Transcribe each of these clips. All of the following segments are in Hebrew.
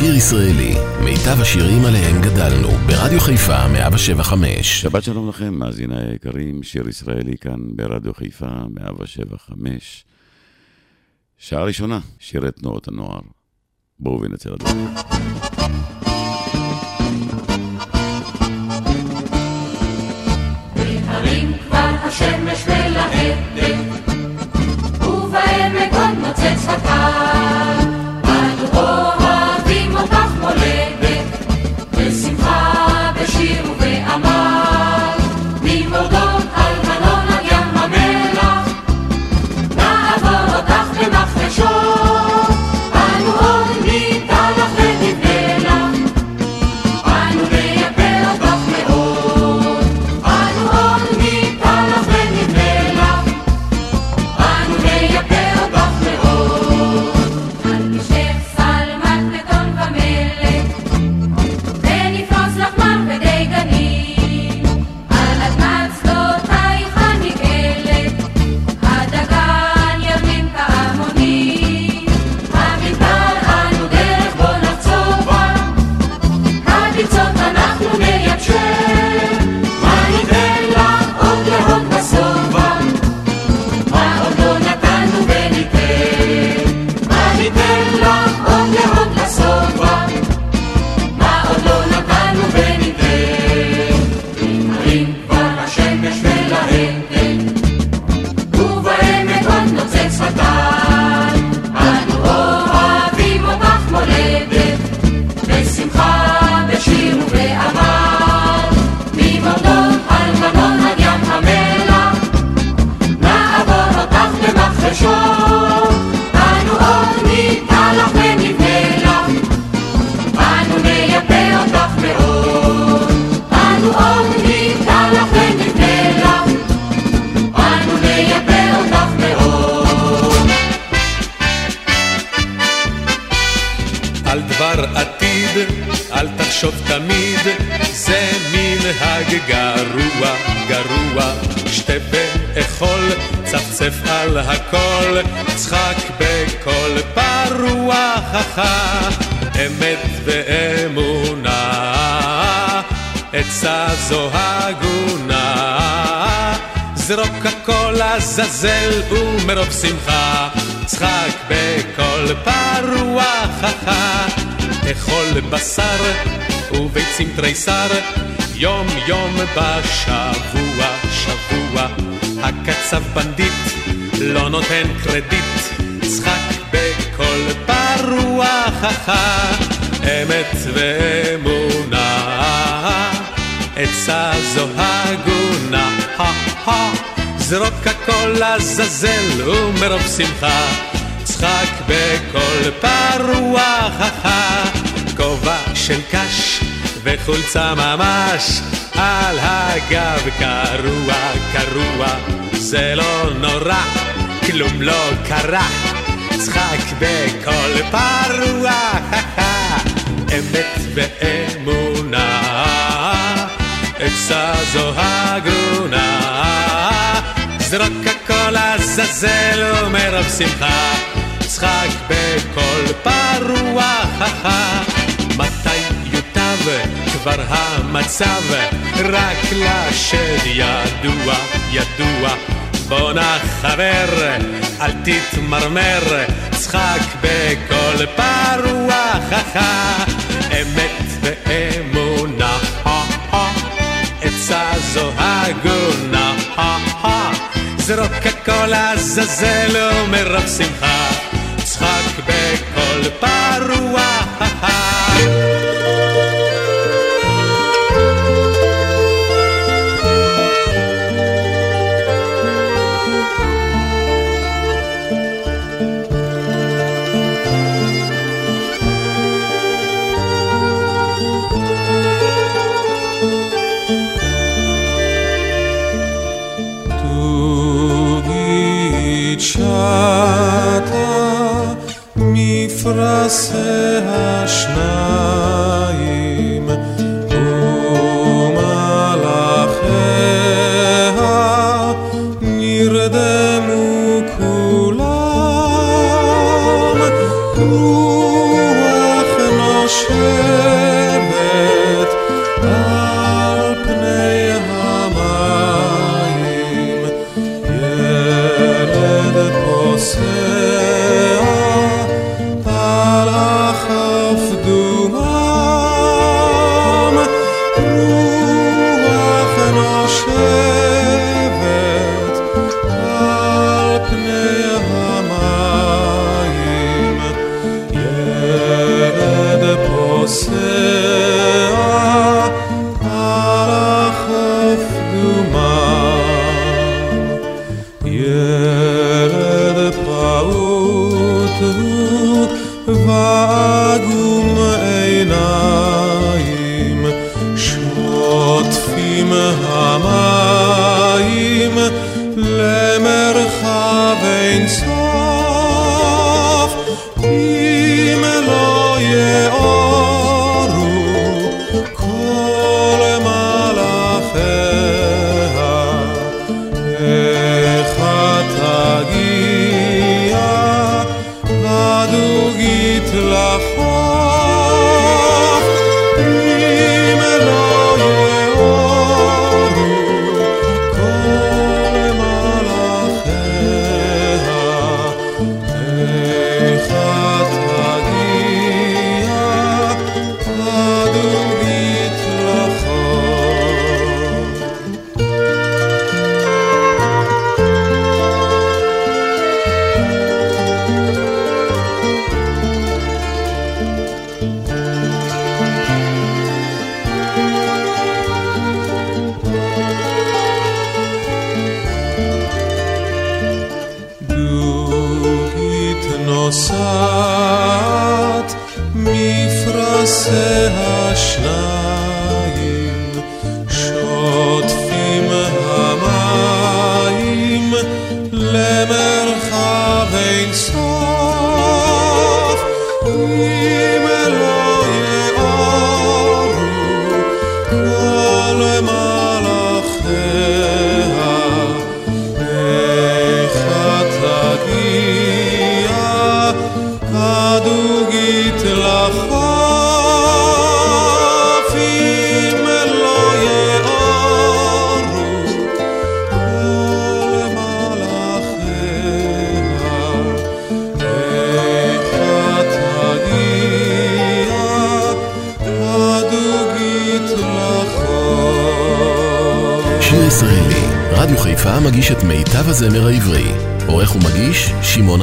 לשיר ישראלי, מיטב השירים עליהם גדלנו, ברדיו חיפה 175. שבת שלום לכם, מאזיני היקרים, שיר ישראלי כאן ברדיו חיפה 175. שעה ראשונה, שירי תנועות הנוער. בואו ונצא לדבר. השמש מלהטת, ובעמק עוד נוצץ הקר. אנו mon צפצף על הכל, צחק בקול פרוע, חכה, אמת ואמונה, עצה זו הגונה. זרוק הכל לעזאזל ומרוב שמחה, צחק בקול פרוע חכה, אכול בשר וביצים תריסר, יום יום בשבוע, שבוע, הקצב בנדיט לא נותן קרדיט, צחק בקול חכה, אמת ואמונה. עצה זו הגונה, זרוק הכל לעזאזל ומרוב שמחה, צחק בקול פרוע, כובע של קש וחולצה ממש, על הגב קרוע, קרוע, זה לא נורא, כלום לא קרה, צחק בקול פרוע, אמת ואמונה. עצה זו הגונה, זרוק הכל לעזאזל ומרוב שמחה, צחק בקול פרוע, מתי יוטב כבר המצב, רק לשד ידוע, ידוע. בואנה חבר, אל תתמרמר, צחק בקול פרוע, אמת ואמונה. עצה זו הגונה, זרוק הכל לעזאזל ומרוב שמחה, צחק בקול פרוע. תגיד shata mi frase hashnah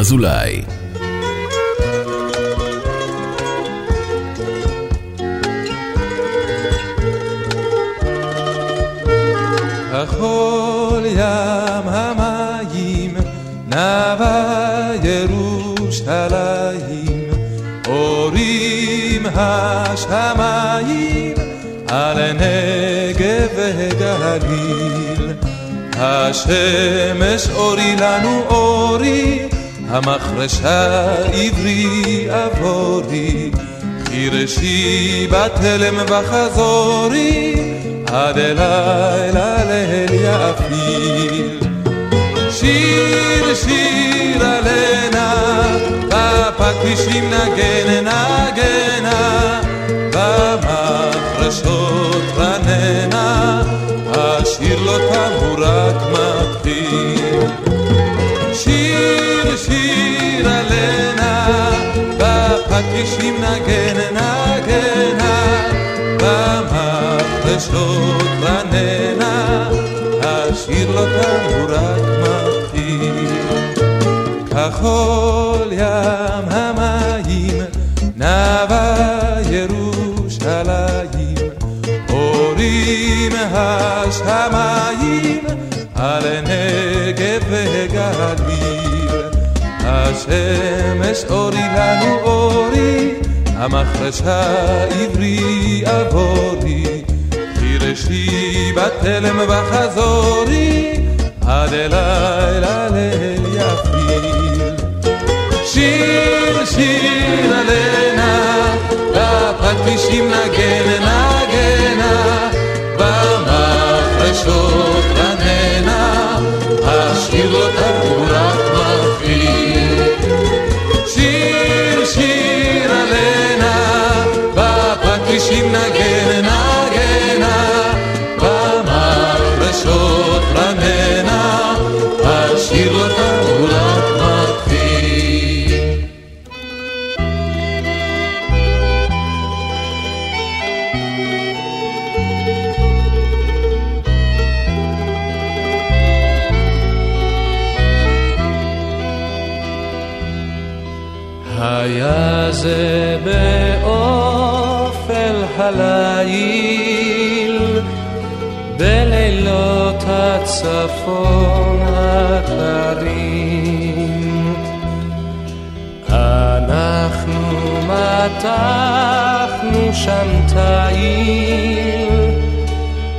אזולאי. כחול ים המים, נאווה ירושלים, אורים השמיים, על נגב וגליל. השמש אורי לנו אורי, המחרשה עברי עבורי, חירשי בתלם וחזורי, עד אלילה ליל יפיל. שיר שיר עלנה, בפטישים נגן נגנה, בפטישים נגן נגנה, במחרשות רננה, השיר הוא רק מתחיל. כחול ים המים, נאווה ירושלים, אורים השמיים, על נגב וגליל. השמש אורי לנו אורי, המחרשה עברי עבורי, חירשי בתלם וחזורי, עד אלילה ליל יפיל. שיר שיר עלנה, בפטישים נגן נגנה, הצפון הקרים. אנחנו מתחנו שם תיל,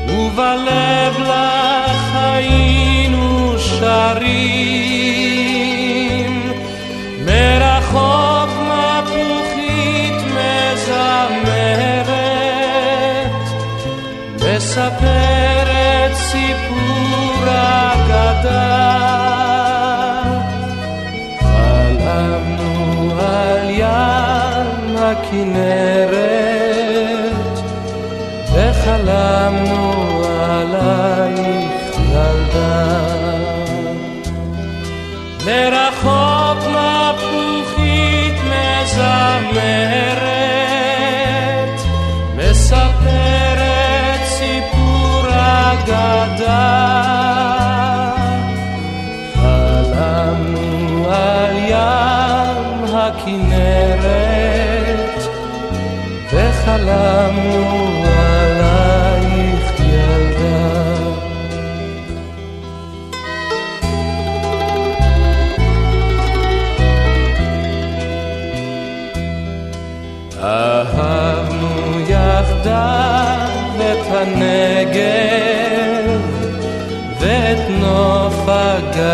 ובלב לך ים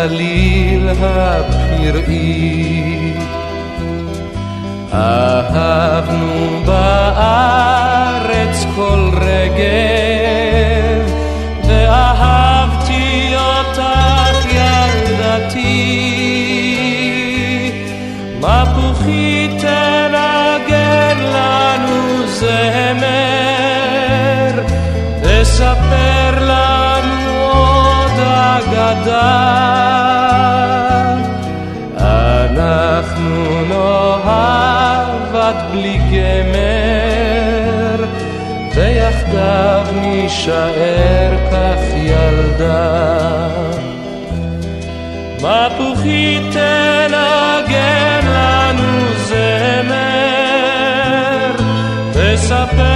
הצליל הפראי. אהה תישאר כך ילדה. מפוחית תנגן לנו זמר, תספר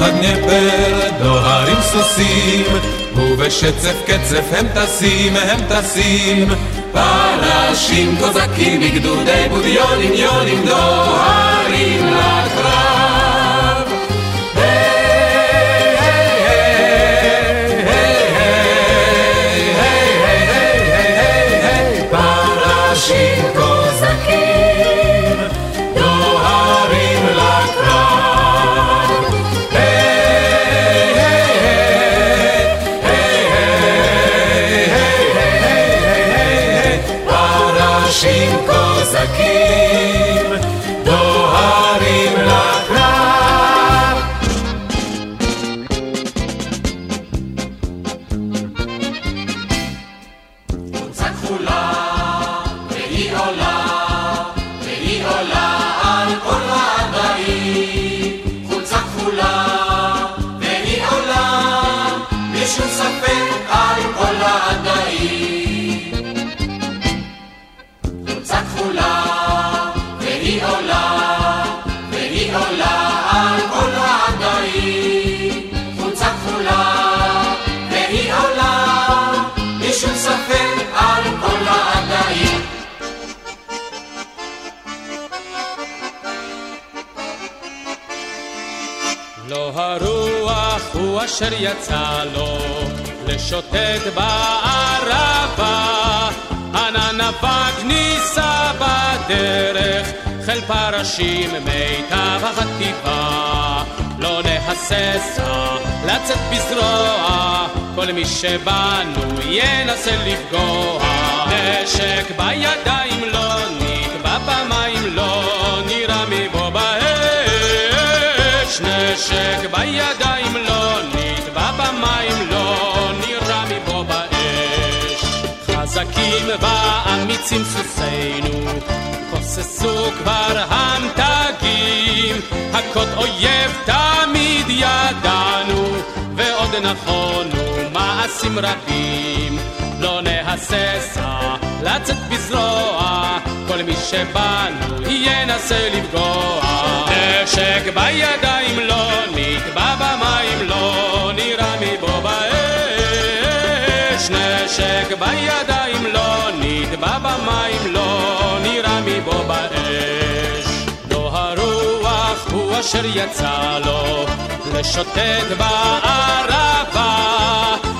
הגנפר דוהרים סוסים, ובשצף קצף הם טסים, הם טסים. פרשים קוזקים בגדודי בודיונים יונים דוהרים לקרב. יצא לו לשוטט בערבה, ענן אבק נישא בדרך, חיל פרשים מיטב החטיבה. לא נהססה לצאת בזרוע, כל מי שבנו ינסה לפגוע. נשק בידיים לא נקבע במים, לא נראה מבוא באש. נשק בידיים חזקים ואמיצים סוסינו, כוססו כבר המתגים, הכות אויב תמיד ידענו, ועוד נכונו מעשים רבים. לא נהססה לצאת בזרוע, כל מי שבנו ינסה לפגוע. נשק בידיים לא נקבע במים, לא נראה מבוא נשק בידיים לא נטבע במים, לא נראה מבוא באש. לא הרוח הוא אשר יצא לו לשוטט בערבה,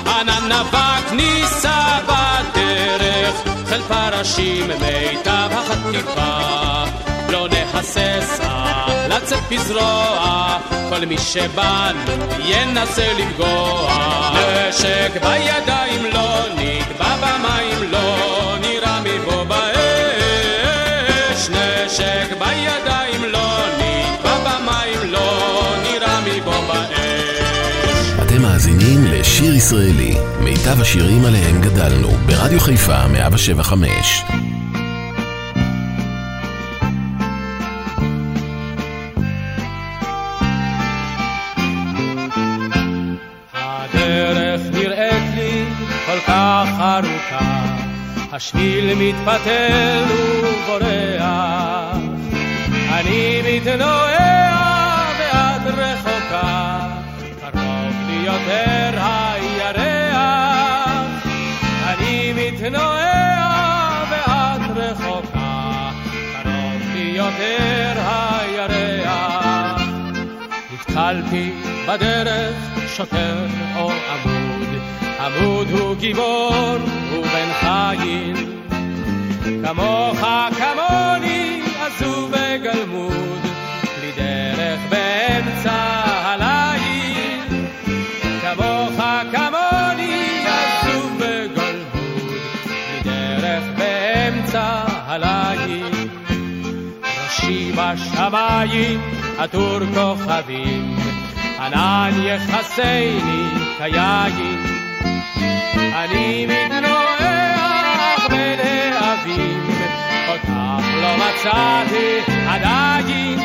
ענן אבק נישא בדרך, חיל פרשים מיטב החטיבה. לא נהססה לצאת בזרוע, כל מי שבנו ינסה לפגוע. נשק בידיים לא נקבע במים, לא נראה מבוא באש. נשק בידיים לא נקבע במים, לא נראה מבוא באש. אתם מאזינים לשיר ישראלי, מיטב השירים עליהם גדלנו, ברדיו חיפה 175. כל כך ארוכה, השביל מתפתל ובורח. אני מתנועע ואת רחוקה, קרוב לי יותר הירח. אני מתנועע ואת רחוקה, קרוב לי יותר הירח. נתקלתי בדרך שוטר או עמוד, עמוד הוא גיבור ובן חיל. כמוך כמוני עזוב וגלמוד, בלי דרך באמצע הליל. כמוך כמוני עזוב וגלמוד, בלי דרך באמצע הליל. ראשי בשמיים עטור כוכבים, ענן יכסני כיין. אני מתנועע בין האבים, אותך לא מצאתי עדיין.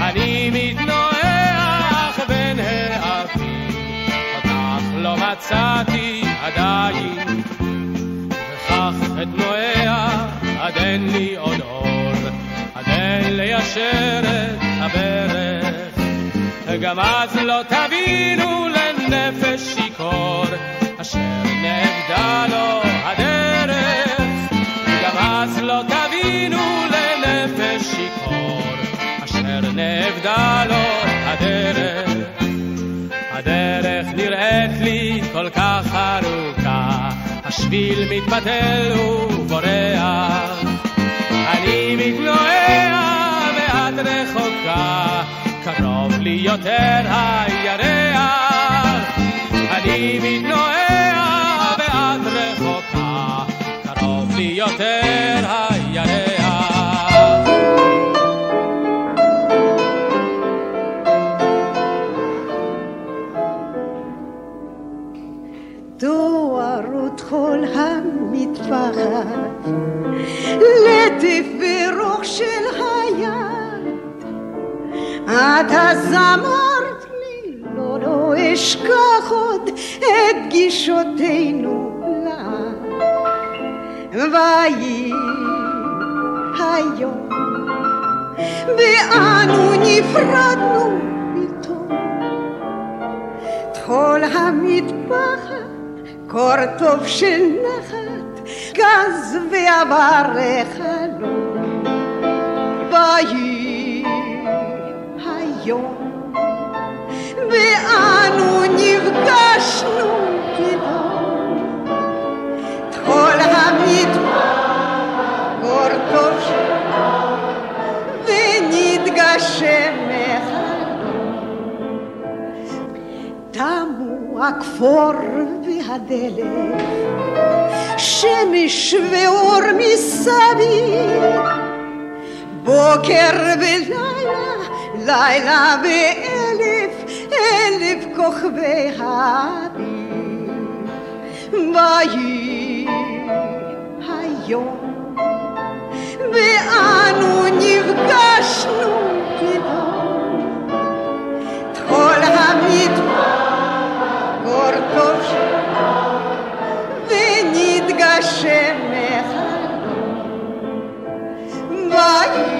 אני מתנועע בין האבים, אותך לא מצאתי עדיין. וכך אתנועע עד אין לי עוד אור, עד אין ליישר את הברך. גם אז לא תבינו לנפש שיכור, אשר נגדה לו הדרך, גם אז לא תבינו לנפש שיכור, אשר נגדה לו הדרך. הדרך נראית לי כל כך ארוכה, השביל מתבטל ובורח. אני מתנועע ואת רחוקה, קרוב לי יותר הירח. אני מתנועע את אז אמרת לי, לא, לא אשכח עוד את גישותינו לה. ויהי היום, ואנו נפרדנו פתאום. טחול המטפחת, קור טוב של נחת, גז ועבר חלום. ויהי היום, ואנו נפגשנו פתאום. טחול המטפחת, קור טוב של ונתגשם מחלום. תמו הכפור והדלת, שמש ואור מסביב, בוקר ולילה, לילה ואלף, אלף כוכבי האביב. ויהי היום ואנו נפגשנו פתאום. טחול המטבח, קור טוב שלו, ונתגשם מחלום. ויהי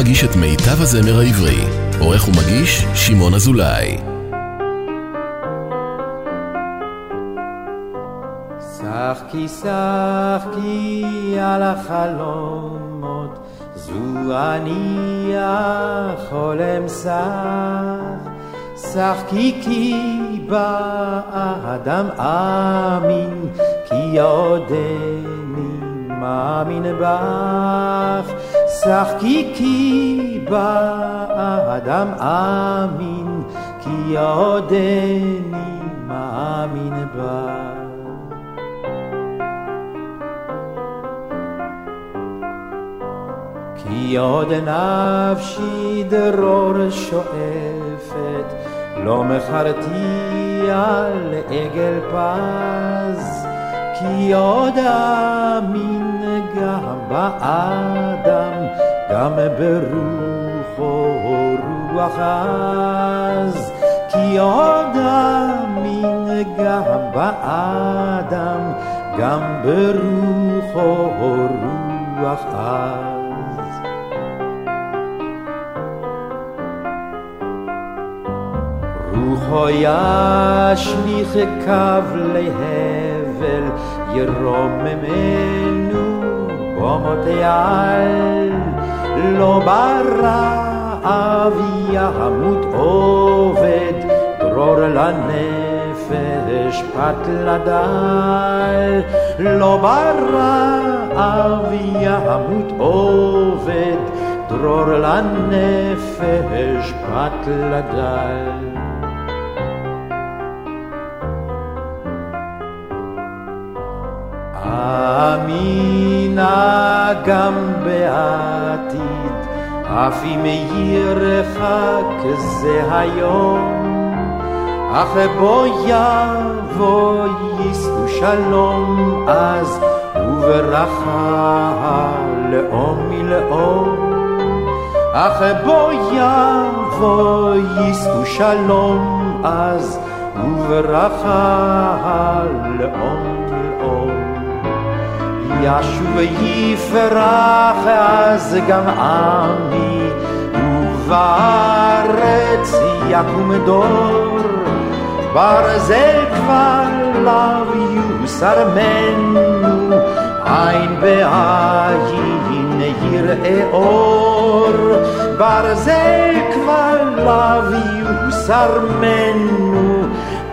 מגיש את מיטב הזמר העברי. עורך ומגיש, שמעון אזולאי. שחקי שחקי על החלומות, זו אני החולם שח. שחקי כי באדם אמין, כי עודני מאמין בך. שחקי כי באדם אמין, כי עודני מאמין בך. כי עוד נפשי דרור שואפת, לא מכרתי על עגל פז, כי עוד אמין גם באדם, גם ברוחו רוח עז. כי עוד אמין גם באדם, גם ברוחו רוח עז. רוחו ישליך קו להבל, ירוממנו על. לא ברעב ימות עובד, דרור לנפש פת לדל. לא ברעב ימות עובד, דרור לנפש פת לדל. אמינה גם בעתיד, אף אם ירחק זה היום, אך בו יבוא יישאו שלום אז, וברכה לאום מלאום. אך בו יבוא יישאו שלום אז, וברכה לאום מלאום. ישוב יפרח אז גם עמי, ובארץ יקום דור. ברזל כבר לאו יוסר מנו, עין בעין יראה אור. ברזל כבר לאו יוסר מנו,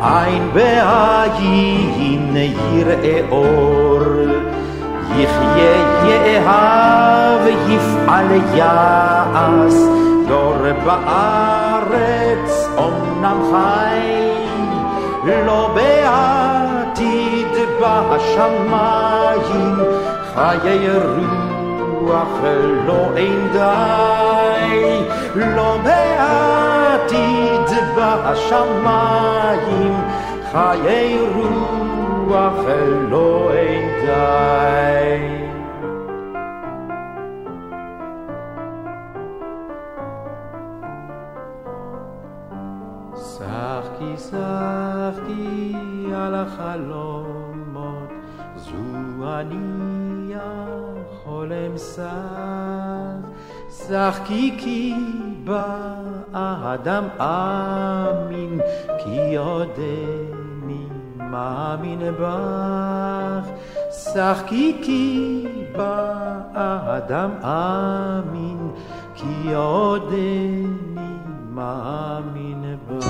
עין בעין יראה אור. יחיה יאהב יפעל יעש, דור בארץ אומנם חי, לא בעתיד בשמיים, חיי רוח לא אין די, לא בעתיד בשמיים, חיי רוח לא אין די. שחקי שחקי על החלומות, זו אני החולם שח. שחקי כי באדם אמין, כי עודני מאמין בך. שחקי כי באדם אמין, כי עודני מאמין בך.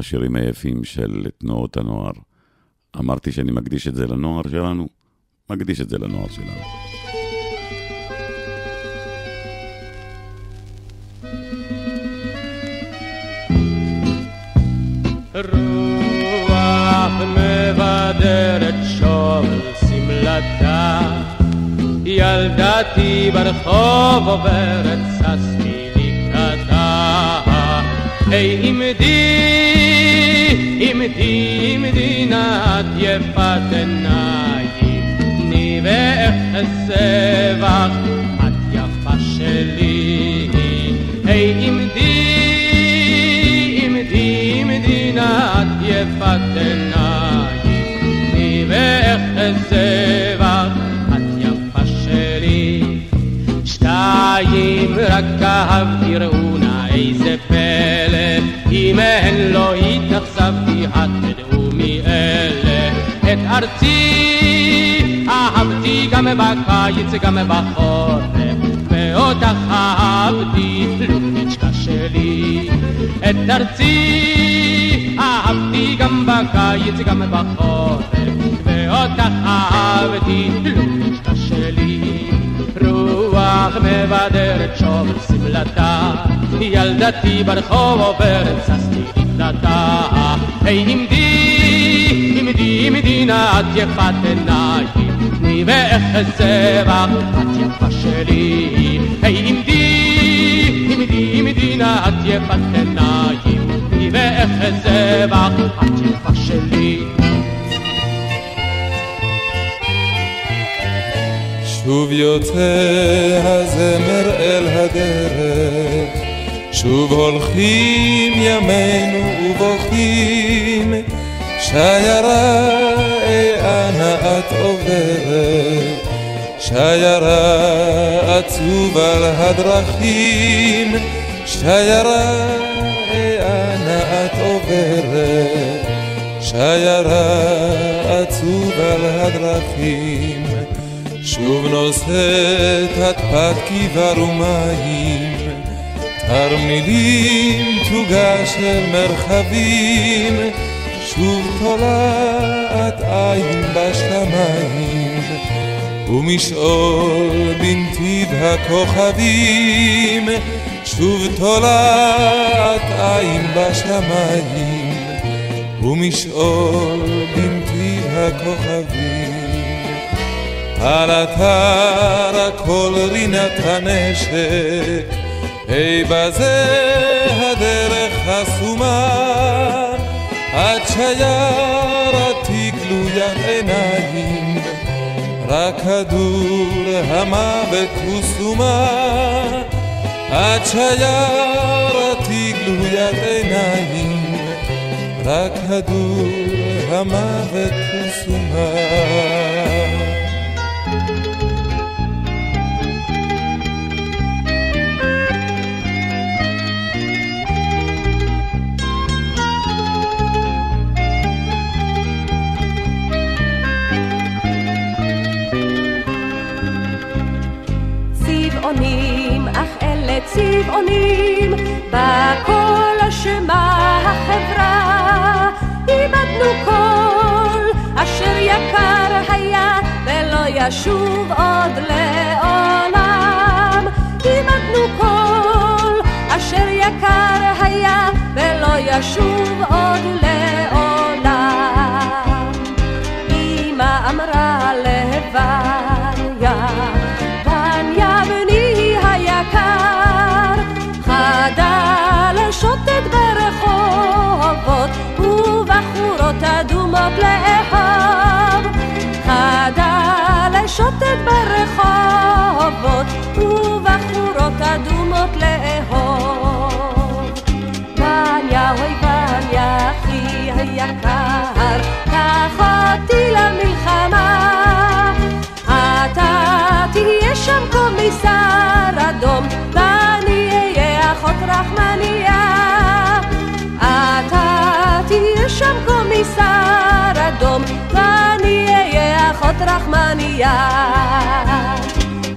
השירים היפים של תנועות הנוער. אמרתי שאני מקדיש את זה לנוער שלנו, מקדיש את זה לנוער שלנו. רוח מבדרת שוב שמלתה ילדתי ברחוב עוברת ששתי לקראתה היי עמדי, את יפת עיניים תני ואחזה בך את יפה שלי היי עמדי, עמדי, עמדי נא את יפת עיניים תני ואחזה בך את יפה שלי שתיים רק אהבתי ראו נא איזה פלא אם הן לא התאכזבתי את ארצי אהבתי גם בקיץ גם בחורף ואותך אהבתי לוביצ'קה שלי את ארצי אהבתי גם בקיץ גם בחורף ואותך אהבתי לוביצ'קה שלי רוח מבדרת שוב שמלתה ילדתי ברחוב עוברת ששתי לקראתה היי עמדי, נא את יפת עיניים תני ואחזה בך את יפה שלי. היי עמדי, עמדי, עמדי נא את יפת עיניים תני ואחזה בך את יפה שלי. שוב יוצא הזמר אל הדרך, שוב הולכים ימינו ובוכים, שיירה אנה את עוברת, שיירה עצוב על הדרכים, שיירה אנה את עוברת, שיירה עצוב על הדרכים. שוב נושאת את פת כבר ומים, תרמילים תוגה של מרחבים, שוב תולעת עין בשמיים, ומשעול בנתיב הכוכבים, שוב תולעת עין בשמיים, ומשעול בנתיב הכוכבים. על אתר הכל רינת הנשק, היי בזה שיירתי גלוית עיניים רק כדור המוות הוא סומה. עד שיירתי גלוית עיניים רק כדור המוות הוא סומה צבעונים, בכל אשמה החברה. איבדנו כל אשר יקר היה, ולא ישוב עוד לעולם. איבדנו כל אשר יקר היה, ולא ישוב עוד לעולם. אהיה אחות רחמניה.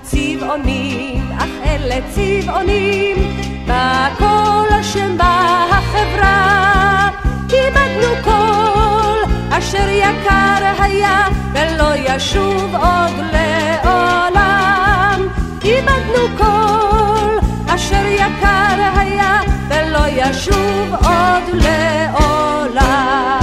צבעונים, אך אלה צבעונים, בכל השם בחברה. איבדנו כל אשר יקר היה, ולא ישוב עוד לעולם. איבדנו כל אשר יקר היה, ולא ישוב עוד לעולם.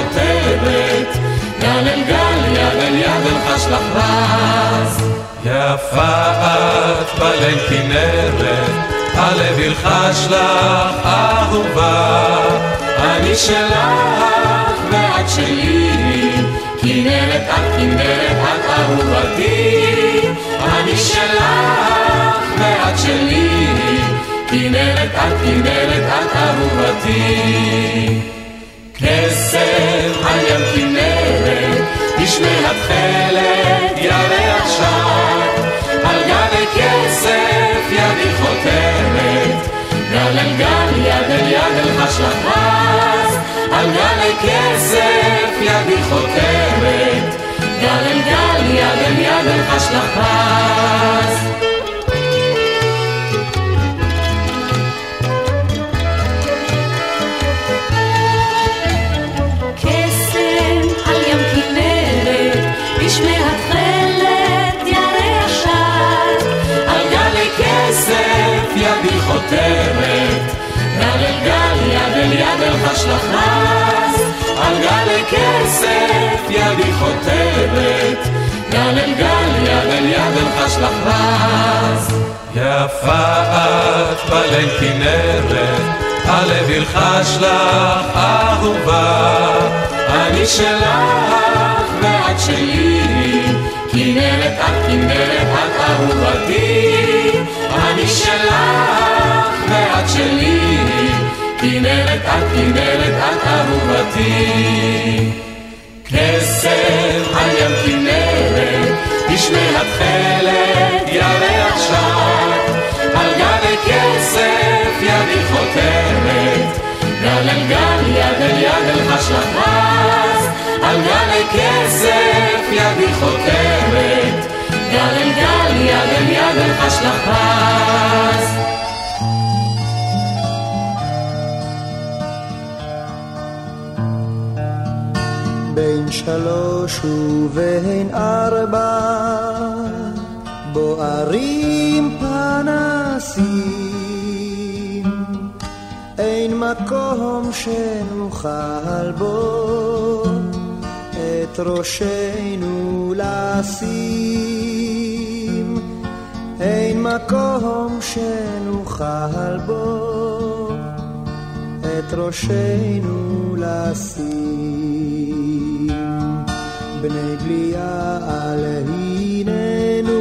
חותרת, גל אל גל יד אל יד אל חשלח רז. יפה את בליל כנרת, הלב ילחש לך אהובה. אני שלך ואת שלי, כנרת את כנרת את אהובתי. אני שלך ואת שלי, כנרת את כנרת את אהובתי. גלי כסף ידי חותמת, גל אל גל יד אל יד אל חשלח ידי חותרת, גל אל גל יד אל יד אל חשלח רז, על גלי כסף ידי חותרת, גל אל גל יד אל יד אל חשלח רז. יפה את בליל כנרת, הלב ילחש לך אהובה. אני שלך ואת שלי, כנרת את כנרת את אהובתי. אני שלך ואת שלי, כנרת את כנרת את אהובתי. קסם על ים כנרת, בשמי התכלת ירח שט, על גלי כסף ידי חותמת, גל אל גל יד אל יד אל חשלח רז, על גלי כסף ידי חותמת, גל אל גל יד אל יד אל חשלח שלוש ובין ארבע בוערים פנסים. אין מקום שנוכל בו את ראשנו לשים. אין מקום שנוכל בו את ראשנו לשים בני בליעל הננו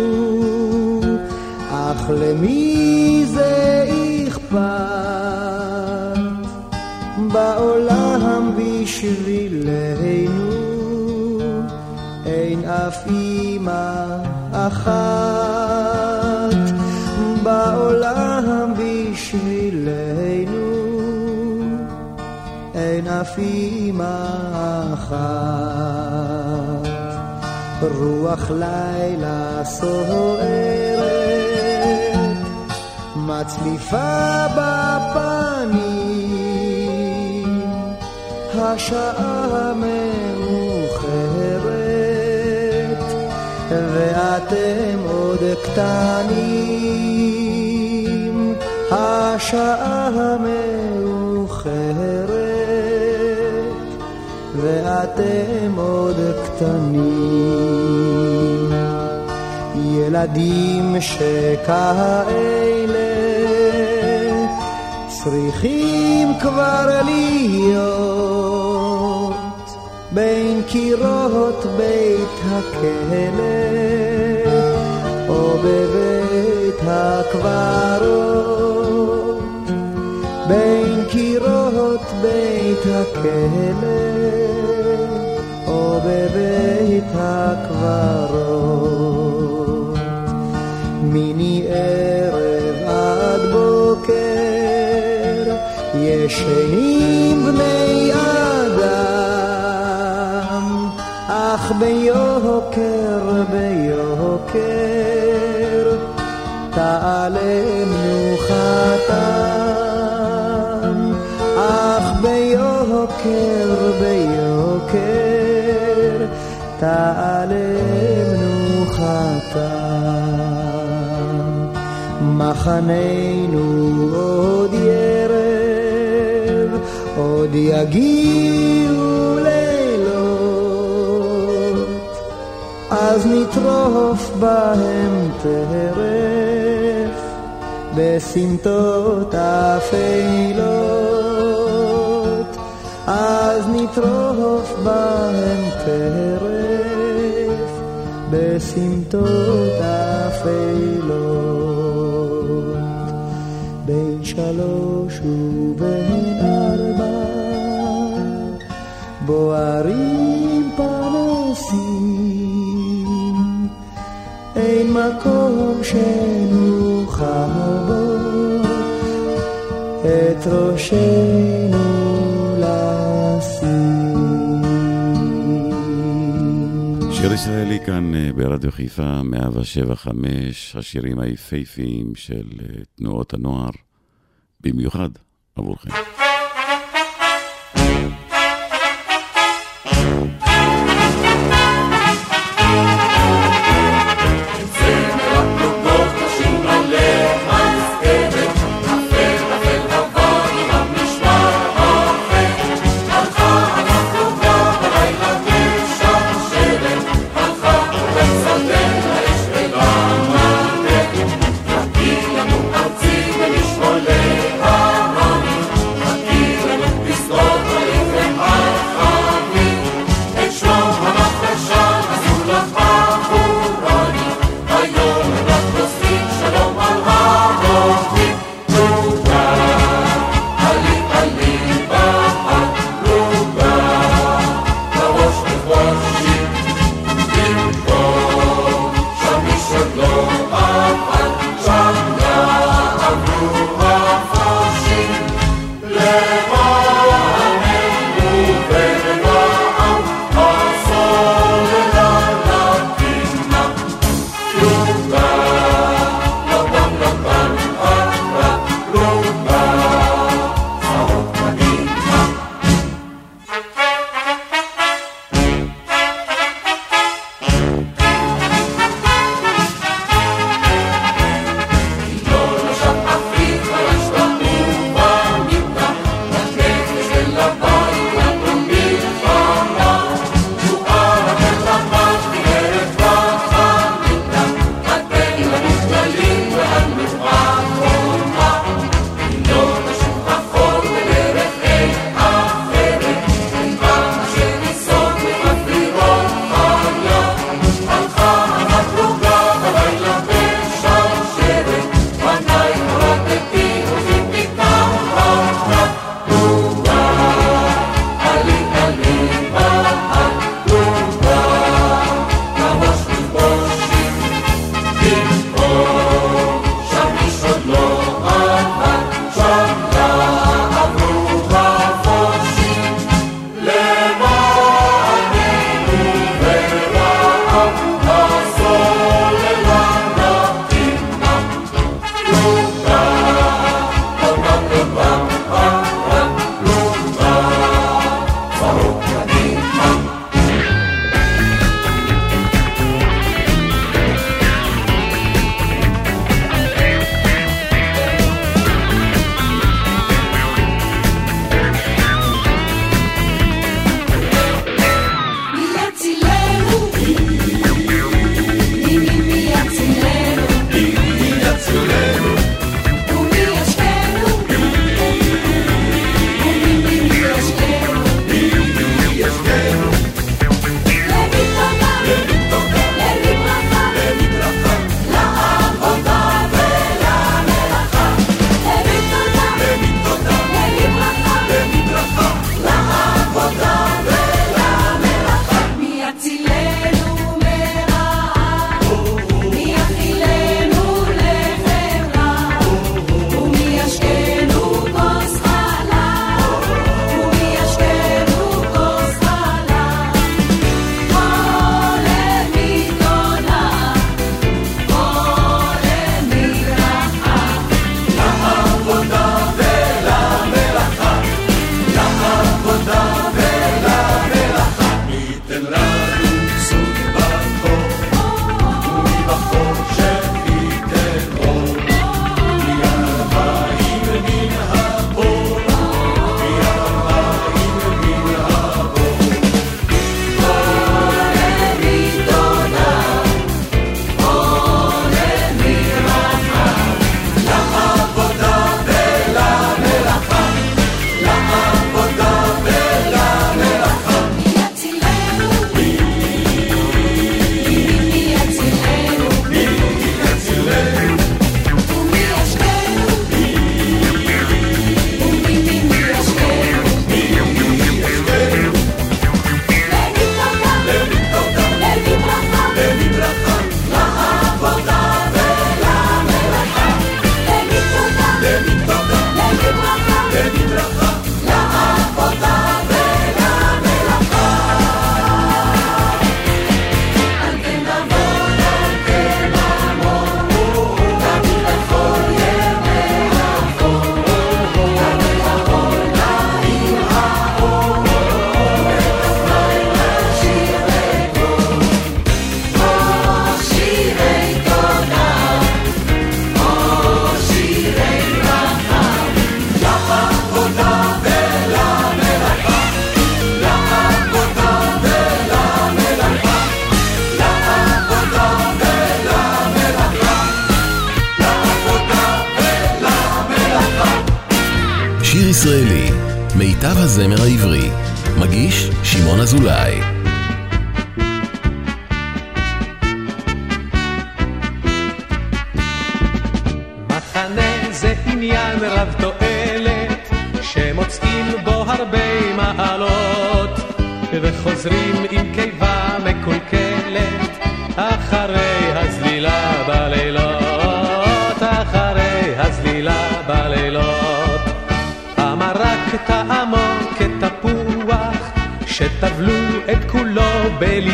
אך למי זה אכפת? בעולם בשבילנו אין אף אימא אחת. בעולם בשבילנו אין אף אימא אחת רוח לילה סוערת מצליפה בפנים השעה מאוחרת ואתם עוד קטנים השעה מאוחרת ואתם עוד קטנים. ילדים שכאלה צריכים כבר להיות בין קירות בית הכלא או בבית הקברות בין קירות בית הכלא בבית הקברות. מיני ערב עד בוקר ישנים בני אדם, אך ביוקר ביוקר תעלה מנוחתם, אך ביוקר ביוקר תעלה מנוחתה. מחננו עוד ירב, עוד יגיעו לילות, אז נטרוף בהם טרף, בסמטות אפלות, אז נטרוף בהם טרף. בסמטות אפלות, בין שלוש ובין ארבע, בוערים פנסים, אין מקום שנוכל בו את ראשנו שיר ישראלי כאן אה, ברדיו חיפה, 175, השירים היפהפיים של אה, תנועות הנוער, במיוחד עבורכם.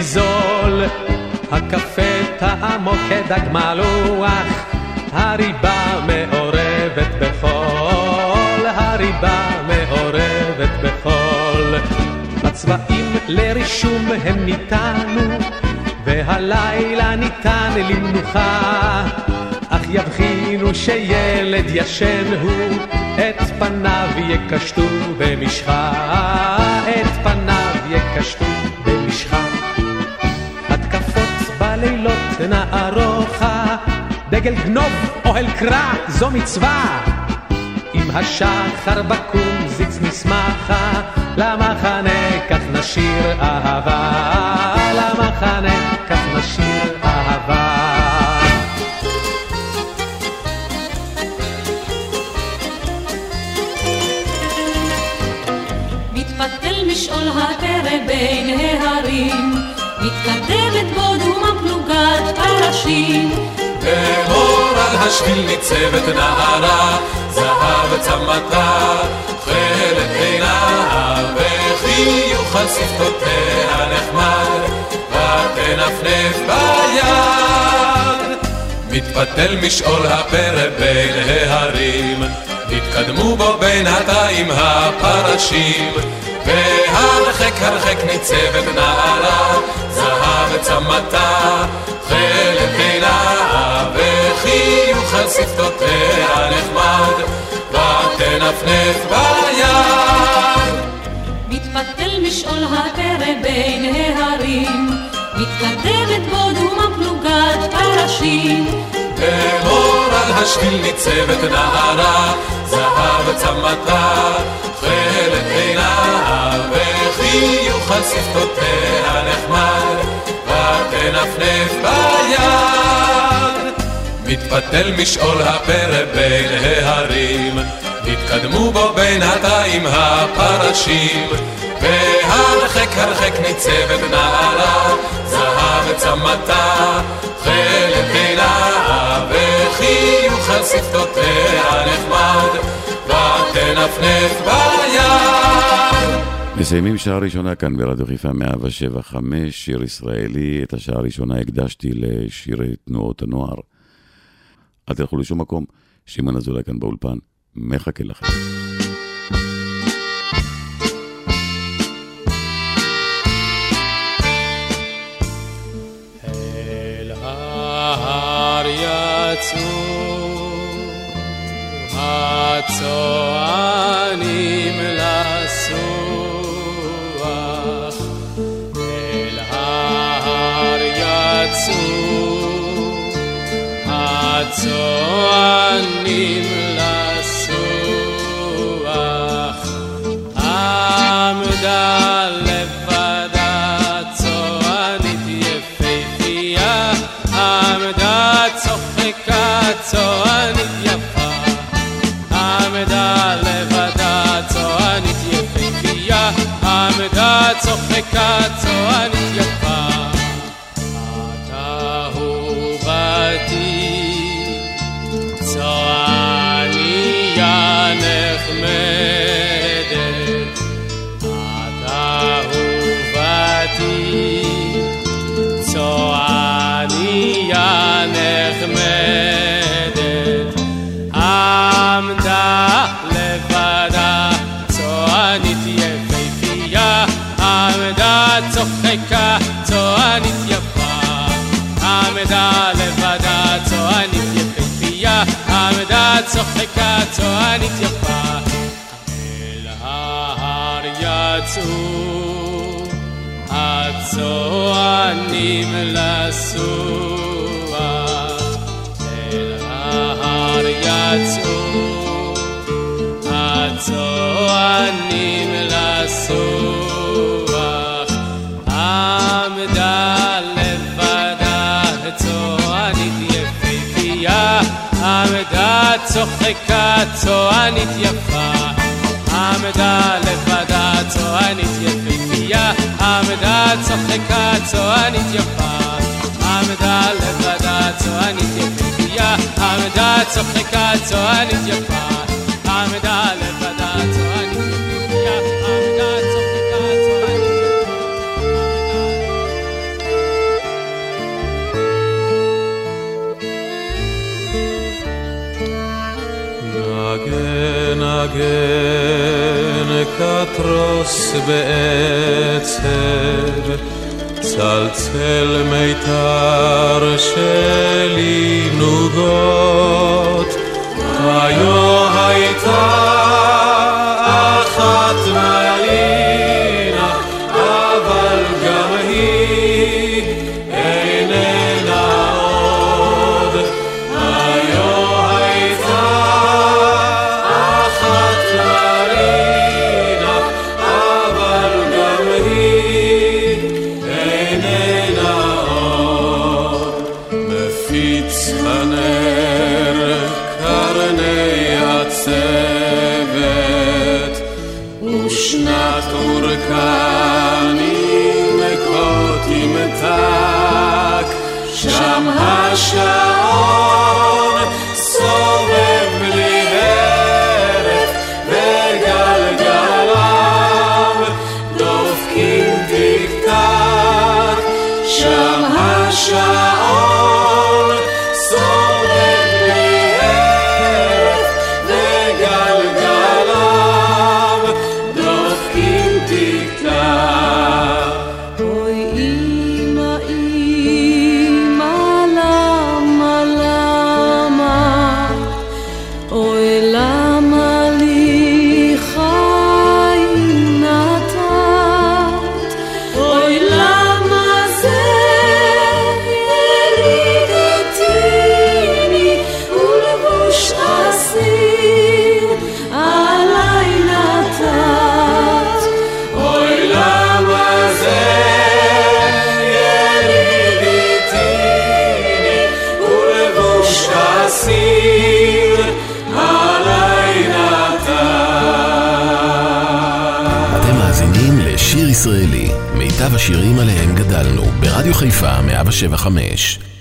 בליזול. הקפה טעמו כדג מלוח, הריבה מעורבת בחול, הריבה מעורבת בחול. הצבעים לרישום הם ניתנו, והלילה ניתן למנוחה. אך יבחינו שילד ישן הוא, את פניו יקשטו במשחה, את פניו יקשטו נערוכה, דגל גנוב, אוהל קרא, זו מצווה. אם השחר בקום זיץ נשמחה, למחנה כך נשיר אהבה, למחנה כך נשיר אהבה. משעול הטרם בין ההרים, מתקדמת בו דהומה פלוגת פרשים. באור על השביל ניצבת נערה, זהב צמתה, תכלת עינה, וחיוך על שפתותיה נחמד, ותנפנף ביד. מתפתל משעול הפרא בין ההרים, נתקדמו בו בינתיים הפרשים, והרחק הרחק ניצבת נערה, זהב צמתה, תכלת עינה, וחיוך על שפתותיה נחמד, ותנפנף ביד. מתפתל משעול הטרם בין ההרים, מתקדמת בו דהומה פלוגת פרשים. באור על השביל ניצבת נערה, זהב צמתה, תכלת עינה, וחיוך על שפתותיה נחמד, ותנפנף ביד. מתפתל משעול הפרא בין ההרים, נתקדמו בו בינתיים הפרשים, והרחק הרחק ניצבת נערה, זהב צמתה, תכלת עינה, וחיוך על שפתותיה נחמד, ותנפנף ביד. מסיימים שעה ראשונה כאן ברדיו חיפה 175, שיר ישראלי. את השעה הראשונה הקדשתי לשירי תנועות הנוער. אל תלכו לשום מקום, שמעון אזולאי כאן באולפן, מחכה לכם. אל ההר יצאו הצוענים לסוח אל ההר יצאו הצוענים אהובתי צוחקה צוענית יפה אל ההר יצאו הצוענים לסוח שוחקה צוענית יפה, עמדה לבדה צוענית יפהפייה, עמדה צוחקה צוענית יפה, עמדה לבדה צוענית יפהפייה, עמדה צוחקה צוענית יפה. אלקטרוס בעצב, צלצל מיתר שלי נוגות, היו הייתה אחת מה... 775